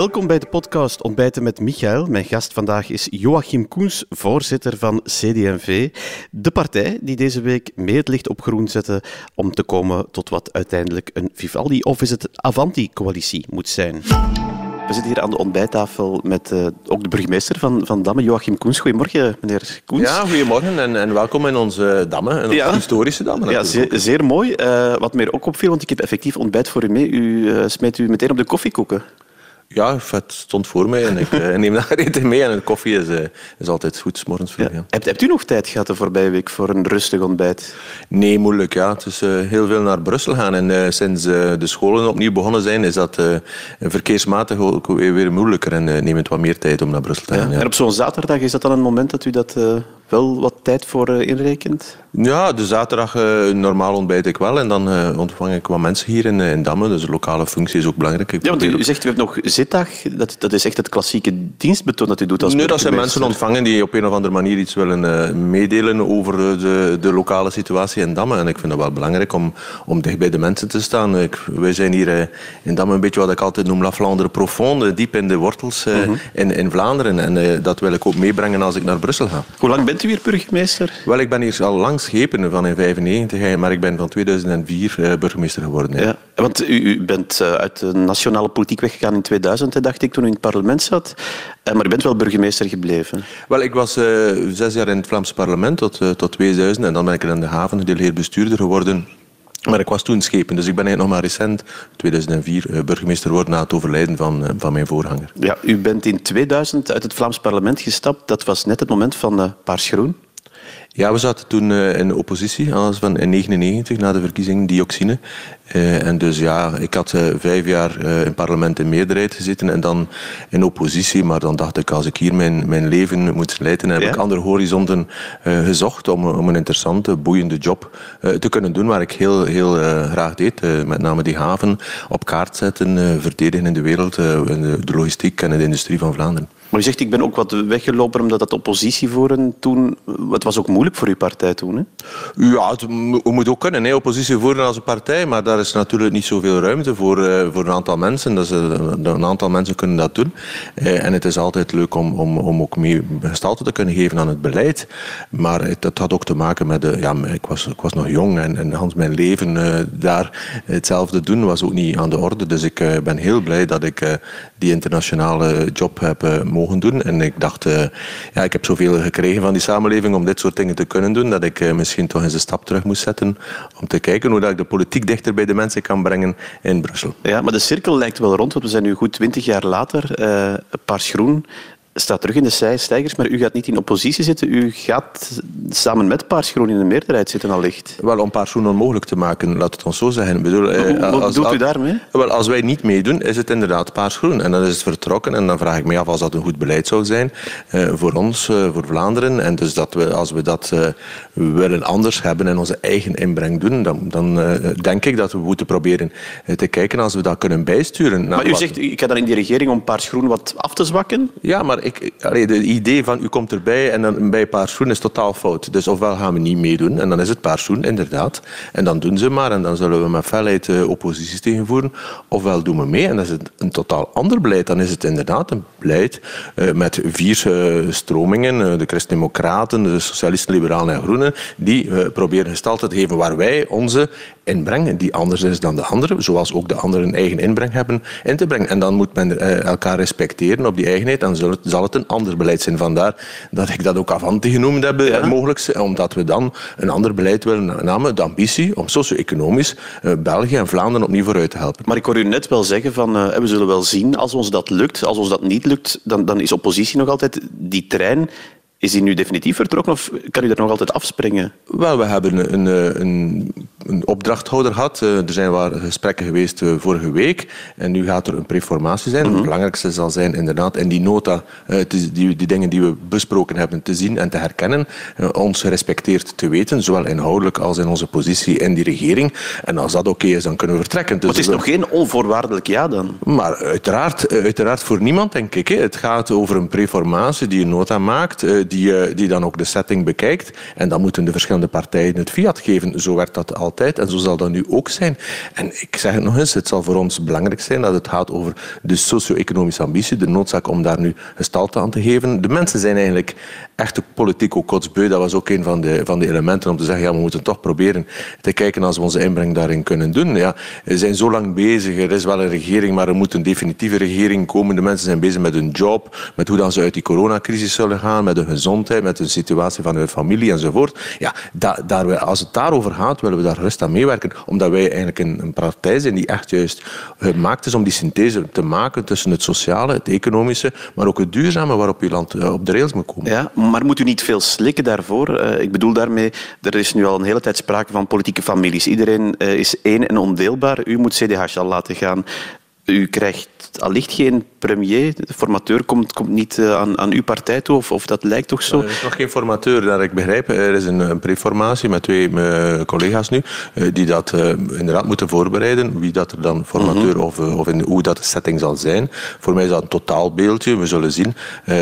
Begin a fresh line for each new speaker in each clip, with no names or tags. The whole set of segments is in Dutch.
Welkom bij de podcast Ontbijten met Michael. Mijn gast vandaag is Joachim Koens, voorzitter van CD&V. De partij die deze week mee het licht op groen zette om te komen tot wat uiteindelijk een Vivaldi of is het Avanti-coalitie moet zijn. We zitten hier aan de ontbijttafel met uh, ook de burgemeester van, van Damme, Joachim Koens. Goedemorgen, meneer Koens.
Ja, goedemorgen en, en welkom in onze Damme, een ja. historische Damme.
Ja, zeer, zeer mooi. Uh, wat mij ook opviel, want ik heb effectief ontbijt voor u mee. U uh, smijt u meteen op de koffiekoeken.
Ja, het stond voor mij en ik uh, neem dat eten mee. En een koffie is, uh, is altijd goed, morgens vroeg. Ja.
Hebt, hebt, u nog tijd gehad de voorbije week voor een rustig ontbijt?
Nee, moeilijk. Ja. Het is uh, heel veel naar Brussel gaan. En sinds de scholen opnieuw begonnen zijn, is dat verkeersmatig ook weer moeilijker. En neemt het wat meer tijd om naar Brussel te gaan.
Ja. En op zo'n zaterdag, is dat dan een moment dat u dat wel wat tijd voor inrekent?
Ja, de zaterdag uh, normaal ontbijt ik wel en dan uh, ontvang ik wat mensen hier in, in Damme. Dus de lokale functie is ook belangrijk.
ja, want u, zegt u hebt nog zitdag. Dat, dat is echt het klassieke dienstbetoon dat u doet als
Nee, dat zijn mensen ontvangen die op een of andere manier iets willen meedelen over de, de lokale situatie in Damme. En ik vind het wel belangrijk om, om dicht bij de mensen te staan. Ik, wij zijn hier in Damme een beetje wat ik altijd noem La Flandre profonde, diep in de wortels mm -hmm. in, in Vlaanderen. En dat wil ik ook meebrengen als ik naar Brussel ga.
Hoe lang bent u hier burgemeester?
Wel, ik ben hier al lang schepen van in 1995, maar ik ben van 2004 eh, burgemeester geworden.
Ja. want u, u, bent eh, uit de nationale politiek weggegaan in 2000, dacht ik, toen u in het parlement zat. Eh, maar u bent wel burgemeester gebleven.
Wel, ik was zes jaar in het Vlaamse parlement tot, tot 2000 en dan ben ik in de haven gedelegeerd bestuurder geworden. Maar ik was toen schepen, dus ik ben nog maar recent, 2004, burgemeester geworden na het overlijden van, van mijn voorganger.
Ja, u bent in 2000 uit het Vlaams parlement gestapt. Dat was net het moment van Paars Groen.
Ja, we zaten toen uh, in de oppositie, alles van in 1999, na de verkiezing dioxine. Uh, en dus ja, ik had uh, vijf jaar in het parlement in meerderheid gezeten en dan in oppositie. Maar dan dacht ik, als ik hier mijn, mijn leven moet leiden, heb ja? ik andere horizonten gezocht om, om een interessante, boeiende job te kunnen doen, waar ik heel, heel graag deed. met name die haven op kaart zetten, verdedigen in de wereld, in de, de logistiek en de industrie van Vlaanderen.
Maar u zegt, ik ben ook wat weggelopen omdat dat oppositie voeren toen... Het was ook moeilijk voor uw partij toen, hè?
Ja, het moet ook kunnen, hè, oppositie voeren als een partij. Maar daar is natuurlijk niet zoveel ruimte voor, uh, voor een aantal mensen. Dat is, uh, een aantal mensen kunnen dat doen. Uh, en het is altijd leuk om, om, om ook mee gestalte te kunnen geven aan het beleid. Maar het, het had ook te maken met... De, ja, ik, was, ik was nog jong en, en mijn leven daar hetzelfde doen was ook niet aan de orde. Dus ik ben heel blij dat ik die internationale job heb mogen doen. En ik dacht, ja, ik heb zoveel gekregen van die samenleving om dit soort dingen te kunnen doen, dat ik misschien toch eens een stap terug moest zetten om te kijken hoe dat ik de politiek dichter bij de mensen kan brengen in Brussel.
Ja, maar de cirkel lijkt wel rond, want we zijn nu goed twintig jaar later. Uh, Paars Groen staat terug in de stijgers, maar u gaat niet in oppositie zitten. U gaat samen met Paars Groen in de meerderheid zitten allicht.
Wel, om Paars Groen onmogelijk te maken, laat het ons zo zeggen. Ik bedoel,
eh, Wat als, doet u daarmee?
Wel, als wij niet meedoen, is het inderdaad Paars Groen. En dan is het vertrokken. En dan vraag ik me af als dat een goed beleid zou zijn uh, voor ons, uh, voor Vlaanderen. En dus dat we, als we dat uh, willen anders hebben en onze eigen inbreng doen, dan, dan denk ik dat we moeten proberen te kijken als we dat kunnen bijsturen.
Maar u zegt, ik ga dan in die regering om Paars Groen wat af te zwakken?
Ja, maar ik, de idee van u komt erbij en dan bij Paarsoen is totaal fout. Dus ofwel gaan we niet meedoen en dan is het Paarsoen, inderdaad. En dan doen ze maar en dan zullen we met felheid uh, opposities tegenvoeren. Ofwel doen we mee en dat is een totaal ander beleid. Dan is het inderdaad een beleid uh, met vier uh, stromingen, de Christen-Democraten, de Socialisten, Liberalen en Groenen, die proberen gestalte te geven waar wij onze inbreng, die anders is dan de anderen, zoals ook de anderen een eigen inbreng hebben, in te brengen. En dan moet men elkaar respecteren op die eigenheid en zal het een ander beleid zijn. Vandaar dat ik dat ook Avanti genoemd heb, ja. mogelijk, omdat we dan een ander beleid willen, namelijk de ambitie om socio-economisch uh, België en Vlaanderen opnieuw vooruit te helpen.
Maar ik hoor u net wel zeggen van, uh, we zullen wel zien als ons dat lukt. Als ons dat niet lukt, dan, dan is oppositie nog altijd die trein is die nu definitief vertrokken of kan u daar nog altijd afspringen?
Wel, we hebben een, een, een opdrachthouder gehad. Eh, er zijn waar gesprekken geweest eh, vorige week. En nu gaat er een preformatie zijn. Mm Het belangrijkste zal zijn inderdaad in die nota eh, die, die dingen die we besproken hebben te zien en te herkennen. Ons gerespecteerd te weten, zowel inhoudelijk als in onze positie in die regering. En als dat oké is, dan kunnen we vertrekken.
Dus maar het is nog geen onvoorwaardelijk ja dan?
Maar uiteraard, uiteraard voor niemand, denk ik. Het gaat over een preformatie die een nota maakt die, die dan ook de setting bekijkt. En dan moeten de verschillende partijen het fiat geven. Zo werd dat al altijd en zo zal dat nu ook zijn. En ik zeg het nog eens, het zal voor ons belangrijk zijn dat het gaat over de socio-economische ambitie, de noodzaak om daar nu gestalte aan te geven. De mensen zijn eigenlijk echt politiek ook kotsbeu. Dat was ook een van de, van de elementen om te zeggen, ja, we moeten toch proberen te kijken als we onze inbreng daarin kunnen doen. Ja, we zijn zo lang bezig, er is wel een regering, maar er moet een definitieve regering komen. De mensen zijn bezig met hun job, met hoe dan ze uit die coronacrisis zullen gaan, met hun gezondheid, met de situatie van hun familie enzovoort. Ja, daar, als het daarover gaat, willen we daar rust aan meewerken, omdat wij eigenlijk een, een partij zijn die echt juist gemaakt is om die synthese te maken tussen het sociale, het economische, maar ook het duurzame waarop je land eh, op de rails moet komen.
Ja, maar moet u niet veel slikken daarvoor? Eh, ik bedoel daarmee, er is nu al een hele tijd sprake van politieke families. Iedereen uh, is één en ondeelbaar. U moet CDH al laten gaan. U krijgt allicht geen premier. De formateur komt, komt niet eh, aan, aan uw partij toe, of, of dat lijkt toch zo?
Er is nog geen formateur, dat ik begrijp. Er is een, een preformatie met twee uh, collega's nu, die dat inderdaad moeten voorbereiden. Wie dat er dan formateur mm -hmm. of, of in, hoe dat de setting zal zijn. Voor mij is dat een totaalbeeldje. We zullen zien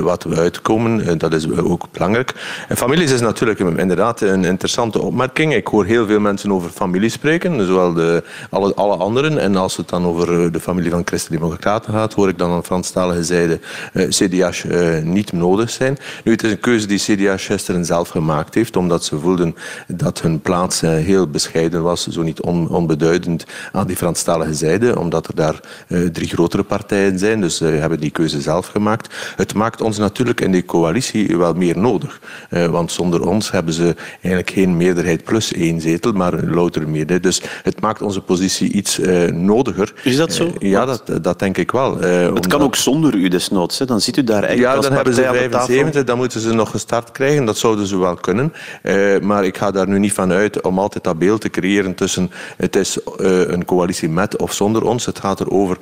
wat we uitkomen. dat is ook belangrijk. En families is natuurlijk inderdaad een interessante opmerking. Ik hoor heel veel mensen over familie spreken, zowel de, alle, alle anderen. En als het dan over de familie van Christen-Democraten gaat, hoor ik dan aan Franstalige zijde uh, CDH uh, niet nodig zijn. Nu, het is een keuze die CDH gisteren zelf gemaakt heeft, omdat ze voelden dat hun plaats uh, heel bescheiden was, zo niet on, onbeduidend aan die Franstalige zijde, omdat er daar drie grotere partijen zijn. Dus ze hebben die keuze zelf gemaakt. Het maakt ons natuurlijk in die coalitie wel meer nodig. want zonder ons hebben ze eigenlijk geen meerderheid plus één zetel, maar een loutere meerderheid. Dus het maakt onze positie iets nodiger.
Is dat zo?
ja, dat, dat denk ik wel.
het kan ook zonder u desnoods. Hè. Dan zit u daar eigenlijk
ja, dan hebben ze 75, dan moeten ze nog gestart krijgen. Dat zouden ze wel kunnen. Uh, maar ik ga daar nu niet van uit om altijd dat beeld te creëren tussen het is uh, een coalitie met of zonder ons. Het gaat erover,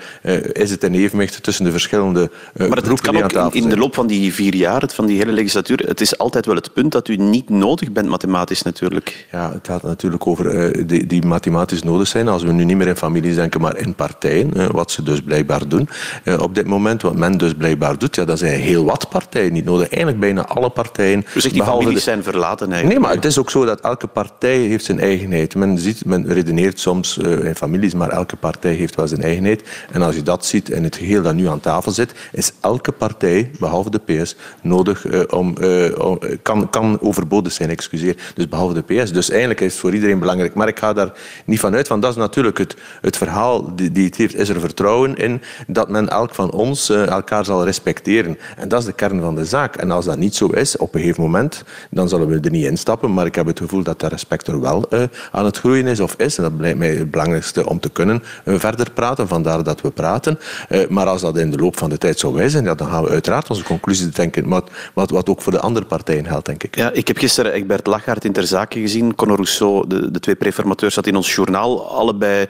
is het een evenwicht tussen de verschillende
maar het, kan ook in, in de loop van die vier jaar, van die hele legislatuur, het is altijd wel het punt dat u niet nodig bent mathematisch natuurlijk.
Ja, het gaat natuurlijk over die, die mathematisch nodig zijn. Als we nu niet meer in families denken, maar in partijen, wat ze dus blijkbaar doen op dit moment, wat men dus blijkbaar doet, ja, dat zijn heel wat partijen niet nodig. Eigenlijk bijna alle partijen.
Dus die families de... zijn verlaten eigenlijk.
Nee, maar het is ook zo dat elke partij heeft zijn eigenheid. Men, ziet, men redeneert soms uh, in families, maar elke partij heeft wel zijn eigenheid. En als je dat ziet in het geheel dat nu aan tafel zit, is elke partij, behalve de PS, nodig uh, om, uh, om, kan, kan overbodig zijn, excuseer. Dus behalve de PS. Dus eigenlijk is het voor iedereen belangrijk. Maar ik ga daar niet van uit, want dat is natuurlijk het, het verhaal die, die het heeft. Is er vertrouwen in dat men elk van ons uh, elkaar zal respecteren. En dat is de kern van de zaak. En als dat niet zo is, op een gegeven moment, dan zullen we er niet instappen. Maar ik heb het gevoel dat dat respect er wel uh, aan het groeien is of is. En dat blijkt mij het belangrijkste om te kunnen uh, verder praten. Vandaar dat we praten. maar als dat in de loop van de tijd zo wijzen, ja, dan gaan we uiteraard onze conclusies denken. Wat, wat, wat ook voor de andere partijen geldt, denk ik.
Ja, ik heb gisteren Egbert Lachaert in ter zake gezien. Conor Rousseau, de, de twee preformateurs, zat in ons journaal. Allebei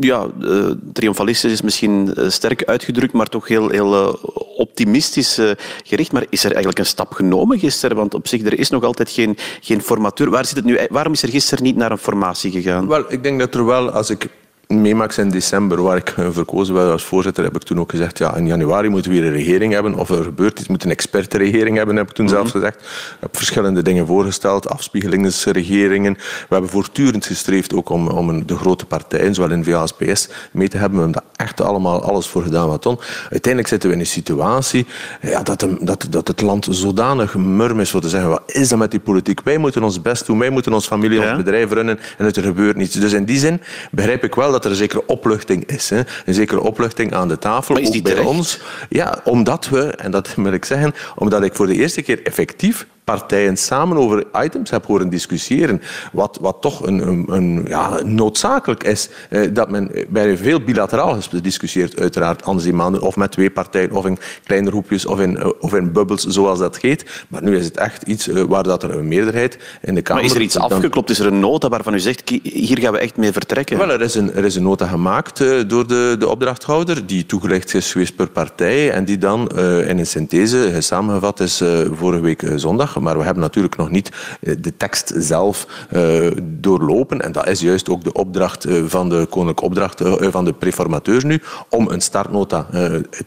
ja, uh, triomfalistisch is misschien uh, sterk uitgedrukt, maar toch heel, heel uh, optimistisch gericht. Maar is er eigenlijk een stap genomen gisteren? Want op zich, er is nog altijd geen, geen formateur. Waar zit het nu? Waarom is er gisteren niet naar een formatie gegaan?
Wel, ik denk dat er wel, als ik meemaaks in december, waar ik verkozen werd als voorzitter, heb ik toen ook gezegd, ja, in januari moeten we weer een regering hebben, of er gebeurt iets, moet een expertenregering hebben, heb ik toen mm -hmm. zelf gezegd. Ik heb verschillende dingen voorgesteld, afspiegelingsregeringen. We hebben voortdurend gestreefd ook om, om de grote partijen, zowel in VA als PS, mee te hebben. We hebben daar echt allemaal alles voor gedaan wat kon. Uiteindelijk zitten we in een situatie ja, dat, de, dat, dat het land zodanig murm is, voor te zeggen, wat is dat met die politiek? Wij moeten ons best doen, wij moeten ons familie, ja. ons bedrijf runnen, en het er gebeurt niets. Dus in die zin begrijp ik wel dat er een zekere opluchting is. Hè. Een zekere opluchting aan de tafel.
Maar is die
bij
terecht?
ons. Ja, omdat we, en dat wil ik zeggen, omdat ik voor de eerste keer effectief partijen samen over items heb horen discussiëren, wat, wat toch een, een, een ja, noodzakelijk is, eh, dat men bij veel bilateraal discussieert, uiteraard, anders maanden, of met twee partijen, of in kleine groepjes, of in, of in bubbels, zoals dat heet. Maar nu is het echt iets uh, waar dat er een meerderheid in de Kamer...
Maar is er iets afgeklopt? Is er een nota waarvan u zegt, hier gaan we echt mee vertrekken?
Wel, er is een, er is een nota gemaakt door de, de opdrachthouder, die toegelegd is geweest per partij, en die dan uh, in een synthese samengevat is vorige week zondag maar we hebben natuurlijk nog niet de tekst zelf uh, doorlopen. En dat is juist ook de opdracht uh, van de koninklijke opdracht van de preformateur nu, om een startnota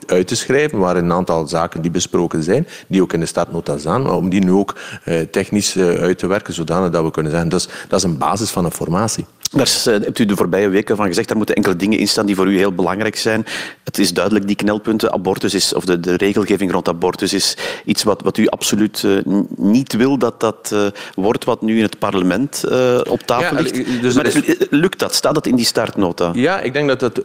uit te schrijven, waar een aantal zaken die besproken zijn, die ook in de startnota staan, om die nu ook technisch uit te werken, zodanig dat we kunnen zeggen, is, dat is een basis van een formatie.
Daar eh, hebt u de voorbije weken van gezegd, daar moeten enkele dingen in staan die voor u heel belangrijk zijn. Het is duidelijk, die knelpunten, abortus is, of de, de regelgeving rond abortus is iets wat, wat u absoluut uh, niet wil dat dat uh, wordt wat nu in het parlement uh, op tafel ja, ligt. Dus, maar is, lukt dat? Staat dat in die startnota?
Ja, ik denk dat dat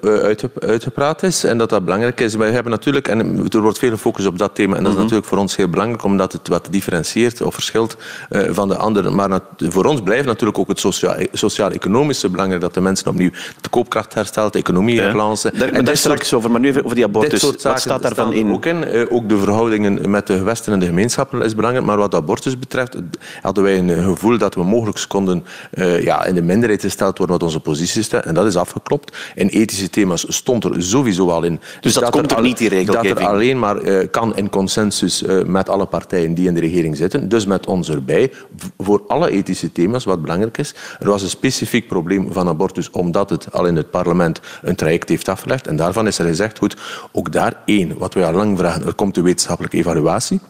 uitgepraat is en dat dat belangrijk is. Wij hebben natuurlijk, en er wordt veel focus op dat thema, en dat is mm -hmm. natuurlijk voor ons heel belangrijk, omdat het wat differentieert of verschilt van de anderen. Maar voor ons blijft natuurlijk ook het sociaal-economisch is belangrijk dat de mensen opnieuw de koopkracht herstelt, de economie.
Ja. Daar, en daar straks over, maar nu even over die abortus. Wat staat daarvan in?
Ook, in uh, ook de verhoudingen met de gewesten en de gemeenschappen is belangrijk. Maar wat abortus betreft hadden wij een gevoel dat we mogelijk konden uh, ja, in de minderheid gesteld worden wat onze positie is. En dat is afgeklopt. In ethische thema's stond er sowieso al in.
Dus dat, dat komt er, niet, die regelgeving?
Dat er alleen maar uh, kan in consensus met alle partijen die in de regering zitten. Dus met ons erbij. Voor alle ethische thema's, wat belangrijk is. Er was een specifiek probleem probleem van abortus, omdat het al in het parlement een traject heeft afgelegd. En daarvan is er gezegd, goed, ook daar één, wat wij al lang vragen, er komt de wetenschappelijke evaluatie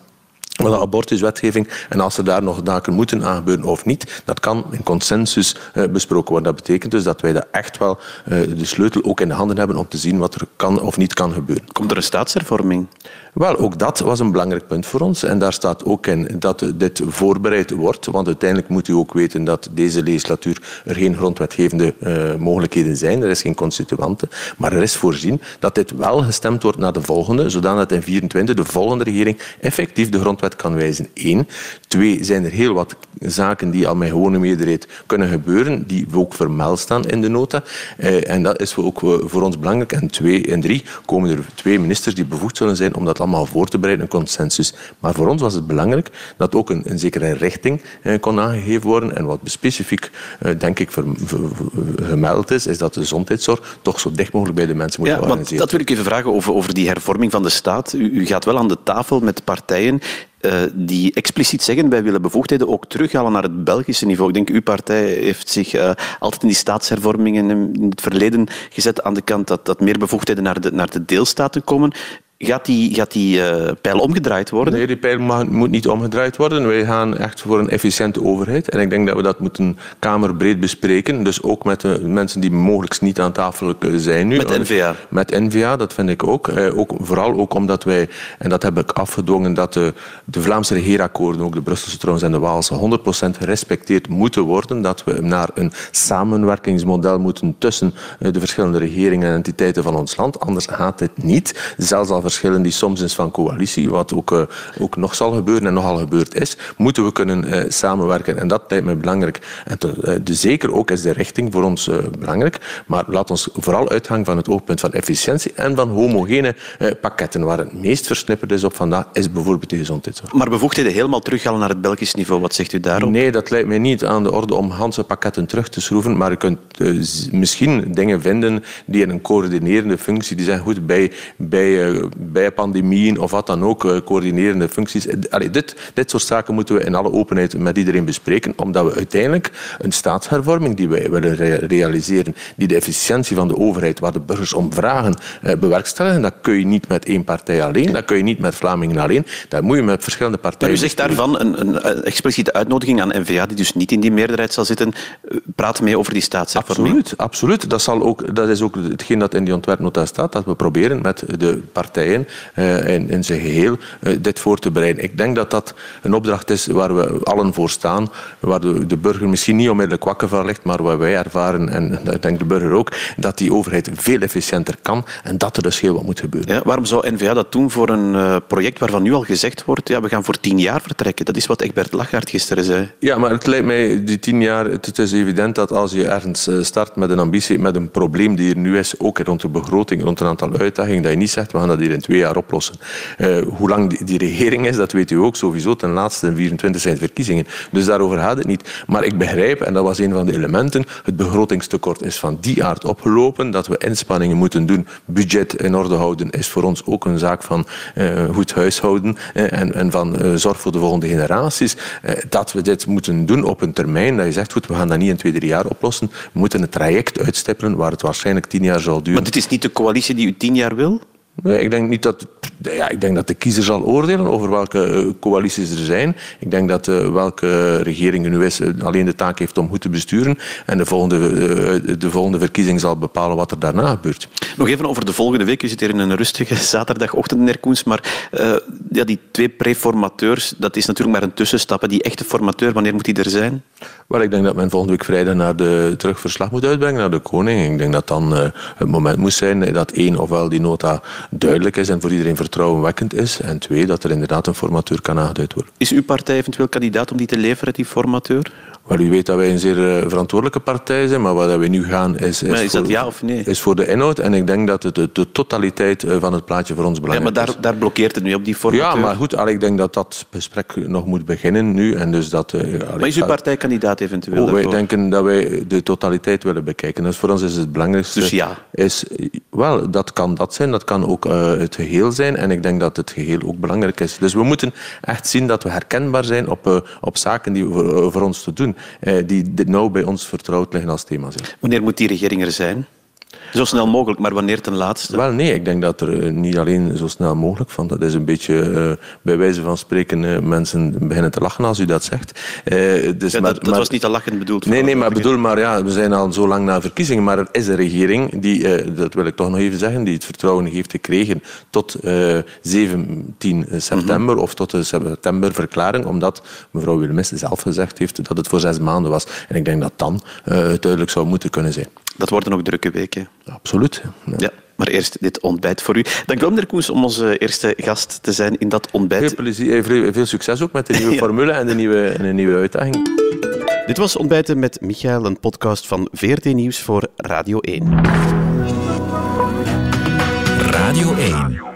van de abortuswetgeving. En als er daar nog zaken moeten aangebeuren of niet, dat kan in consensus uh, besproken worden. Dat betekent dus dat wij daar echt wel uh, de sleutel ook in de handen hebben om te zien wat er kan of niet kan gebeuren.
Komt er een staatshervorming?
Wel, ook dat was een belangrijk punt voor ons. En daar staat ook in dat dit voorbereid wordt. Want uiteindelijk moet u ook weten dat deze legislatuur er geen grondwetgevende uh, mogelijkheden zijn. Er is geen constituante. Maar er is voorzien dat dit wel gestemd wordt naar de volgende, zodat in 24 de volgende regering effectief de grondwet kan wijzen. Eén. Twee, zijn er heel wat zaken die al met gewone meerderheid kunnen gebeuren, die ook vermeld staan in de nota. Uh, en dat is ook voor ons belangrijk. En twee en drie komen er twee ministers die bevoegd zullen zijn om dat allemaal voor te bereiden, een consensus. Maar voor ons was het belangrijk dat ook een, een zekere richting eh, kon aangegeven worden. En wat specifiek, eh, denk ik, ver, ver, ver, gemeld is, is dat de gezondheidszorg toch zo dicht mogelijk bij de mensen moet
ja,
worden.
Dat wil ik even vragen over, over die hervorming van de staat. U, u gaat wel aan de tafel met partijen uh, die expliciet zeggen wij willen bevoegdheden ook terughalen naar het Belgische niveau. Ik denk, uw partij heeft zich uh, altijd in die staatshervormingen in het verleden gezet aan de kant dat, dat meer bevoegdheden naar naar de deelstaten komen. Gaat die, gaat die uh, pijl omgedraaid worden?
Nee, die pijl mag, moet niet omgedraaid worden. Wij gaan echt voor een efficiënte overheid. En ik denk dat we dat moeten kamerbreed bespreken. Dus ook met de mensen die mogelijk niet aan tafel zijn nu.
Met N-VA?
Met N-VA, dat vind ik ook. Eh, ook. Vooral ook omdat wij, en dat heb ik afgedwongen, dat de, de Vlaamse regeerakkoorden, ook de Brusselse trouwens en de Waalse, 100% gerespecteerd moeten worden. Dat we naar een samenwerkingsmodel moeten tussen de verschillende regeringen en entiteiten van ons land. Anders gaat het niet. Zelfs al verschillen die soms is van coalitie, wat ook, uh, ook nog zal gebeuren en nogal gebeurd is, moeten we kunnen uh, samenwerken. En dat lijkt me belangrijk. En te, uh, de, zeker ook is de richting voor ons belangrijk. Maar laat ons vooral uitgaan van het oogpunt van efficiëntie en van homogene pakketten. Waar het meest versnipperd is op vandaag, is bijvoorbeeld de gezondheidszorg.
Maar bevoegdheden helemaal terughalen naar het Belgisch niveau, wat zegt u daarop?
Nee, dat lijkt mij niet aan de orde om ganse pakketten terug te schroeven. Maar je kunt misschien dingen vinden die in een coördinerende functie, die zijn goed bij, bij bij pandemieën of wat dan ook, eh, coördinerende functies. Allee, dit, dit soort zaken moeten we in alle openheid met iedereen bespreken, omdat we uiteindelijk een staatshervorming die wij willen realiseren, die de efficiëntie van de overheid, waar de burgers om vragen, eh, bewerkstelligen. Dat kun je niet met één partij alleen, dat kun je niet met Vlamingen alleen, dat moet je met verschillende partijen.
Maar u zegt daarvan een, een, expliciete uitnodiging aan NVA, die dus niet in die meerderheid zal zitten, eh, praat mee over die staatshervorming.
Absoluut, absoluut. Dat, zal ook, dat is ook hetgeen dat in die ontwerpnota staat, dat we proberen met de partijen partijen uh, in, in zijn geheel uh, dit voor te bereiden. Ik denk dat dat een opdracht is waar we allen voor staan, waar de, de burger misschien niet onmiddellijk wakker van ligt, maar waar wij ervaren, en ik denk de burger ook, dat die overheid veel efficiënter kan en dat er dus heel wat moet gebeuren.
Ja, waarom zou N-VA dat doen voor een uh, project waarvan nu al gezegd wordt, ja, we gaan voor tien jaar vertrekken? Dat is wat Egbert Lachaert gisteren zei.
Ja, maar het lijkt mij, die tien jaar, het is evident dat als je ergens start met een ambitie, met een probleem die er nu is, ook rond de begroting, rond een aantal uitdagingen, dat je niet zegt, we gaan dat hier in twee jaar oplossen. Uh, hoe lang die, regering is, dat weet u ook sowieso. Ten laatste in 24 zijn verkiezingen. Dus daarover gaat het niet. Maar ik begrijp, en dat was een van de elementen, het begrotingstekort is van die aard opgelopen, dat we inspanningen moeten doen. Budget in orde houden is voor ons ook een zaak van uh, goed huishouden uh, en, en, van zorg voor de volgende generaties. dat we dit moeten doen op een termijn dat je zegt, goed, we gaan dat niet in twee, drie jaar oplossen. We moeten een traject uitstippelen waar het waarschijnlijk tien jaar zal duren.
Maar dit is niet de coalitie die u tien jaar wil?
Nee, ik denk niet dat ja, ik denk dat de kiezer zal oordelen over welke eh, coalities er zijn. Ik denk dat uh, welke regering nu is alleen de taak heeft om goed te besturen. En de volgende, uh, de volgende verkiezing zal bepalen wat er daarna gebeurt.
Nog even over de volgende week. Je zit hier in een rustige zaterdagochtend, meneer Koens. Maar ja, die twee preformateurs, dat is natuurlijk maar een tussenstap. Die echte formateur, wanneer moet die er zijn?
Wel, ik denk dat men volgende week vrijdag naar de terugverslag moet uitbrengen, naar de koning. Ik denk dat dan het moment moet zijn dat één, ofwel die nota duidelijk is en voor iedereen vertrouwenwekkend is. En twee, dat er inderdaad een formateur kan aangeduid worden.
Is uw partij eventueel kandidaat om die te leveren, die formateur?
Wel, u weet dat wij een zeer eh, verantwoordelijke partij zijn, maar waar we nu gaan is,
is, is voor, ja of nee?
is voor de inhoud. En ik denk dat de, de, de totaliteit eh, van het plaatje voor ons belangrijk
ja, maar daar, daar blokkeert het nu op die formateur.
Ja, maar goed, ik denk dat dat gesprek nog moet beginnen nu. En dus dat,
uh, maar is uw partij kandidaat eventueel?
Oh, wij denken dat wij de totaliteit willen bekijken. Dus voor ons is het belangrijkste...
Dus ja?
Is, wel, dat kan dat zijn. Dat kan ook uh, het geheel zijn. En ik denk dat het geheel ook belangrijk is. Dus we moeten echt zien dat we herkenbaar zijn op, uh, op zaken die voor, voor ons te doen. die nou bij ons vertrouwd liggen als thema zijn.
Wanneer moet die regering er zijn? Zo snel mogelijk, maar wanneer ten laatste?
Wel, nee, ik denk dat er eh, niet alleen zo snel mogelijk van. Dat is een beetje, uh, bij wijze van spreken, uh, mensen beginnen te lachen als u dat zegt.
Uh, dus ja, maar, dat, dat maar, was niet te lachen bedoeld.
Nee, nee, maar bedoel, maar ja, we zijn al zo lang na verkiezingen, maar er is een regering die, dat wil ik toch nog even zeggen, die het vertrouwen heeft gekregen tot 17 september mm -hmm. of tot de septemberverklaring, omdat mevrouw Wilmes zelf gezegd heeft dat het voor zes maanden was. En ik denk dat dan duidelijk zou moeten kunnen zijn.
Dat worden ook drukke weken.
Absoluut.
Ja. ja. Maar eerst dit ontbijt voor u. Dank u meneer Koens, om onze eerste gast te zijn in dat ontbijt.
Veel, plezier, veel succes ook met de nieuwe formule en de nieuwe, en de nieuwe uitdaging.
Dit was Ontbijten met Michael, een podcast van VRT Nieuws voor Radio 1.
Radio 1.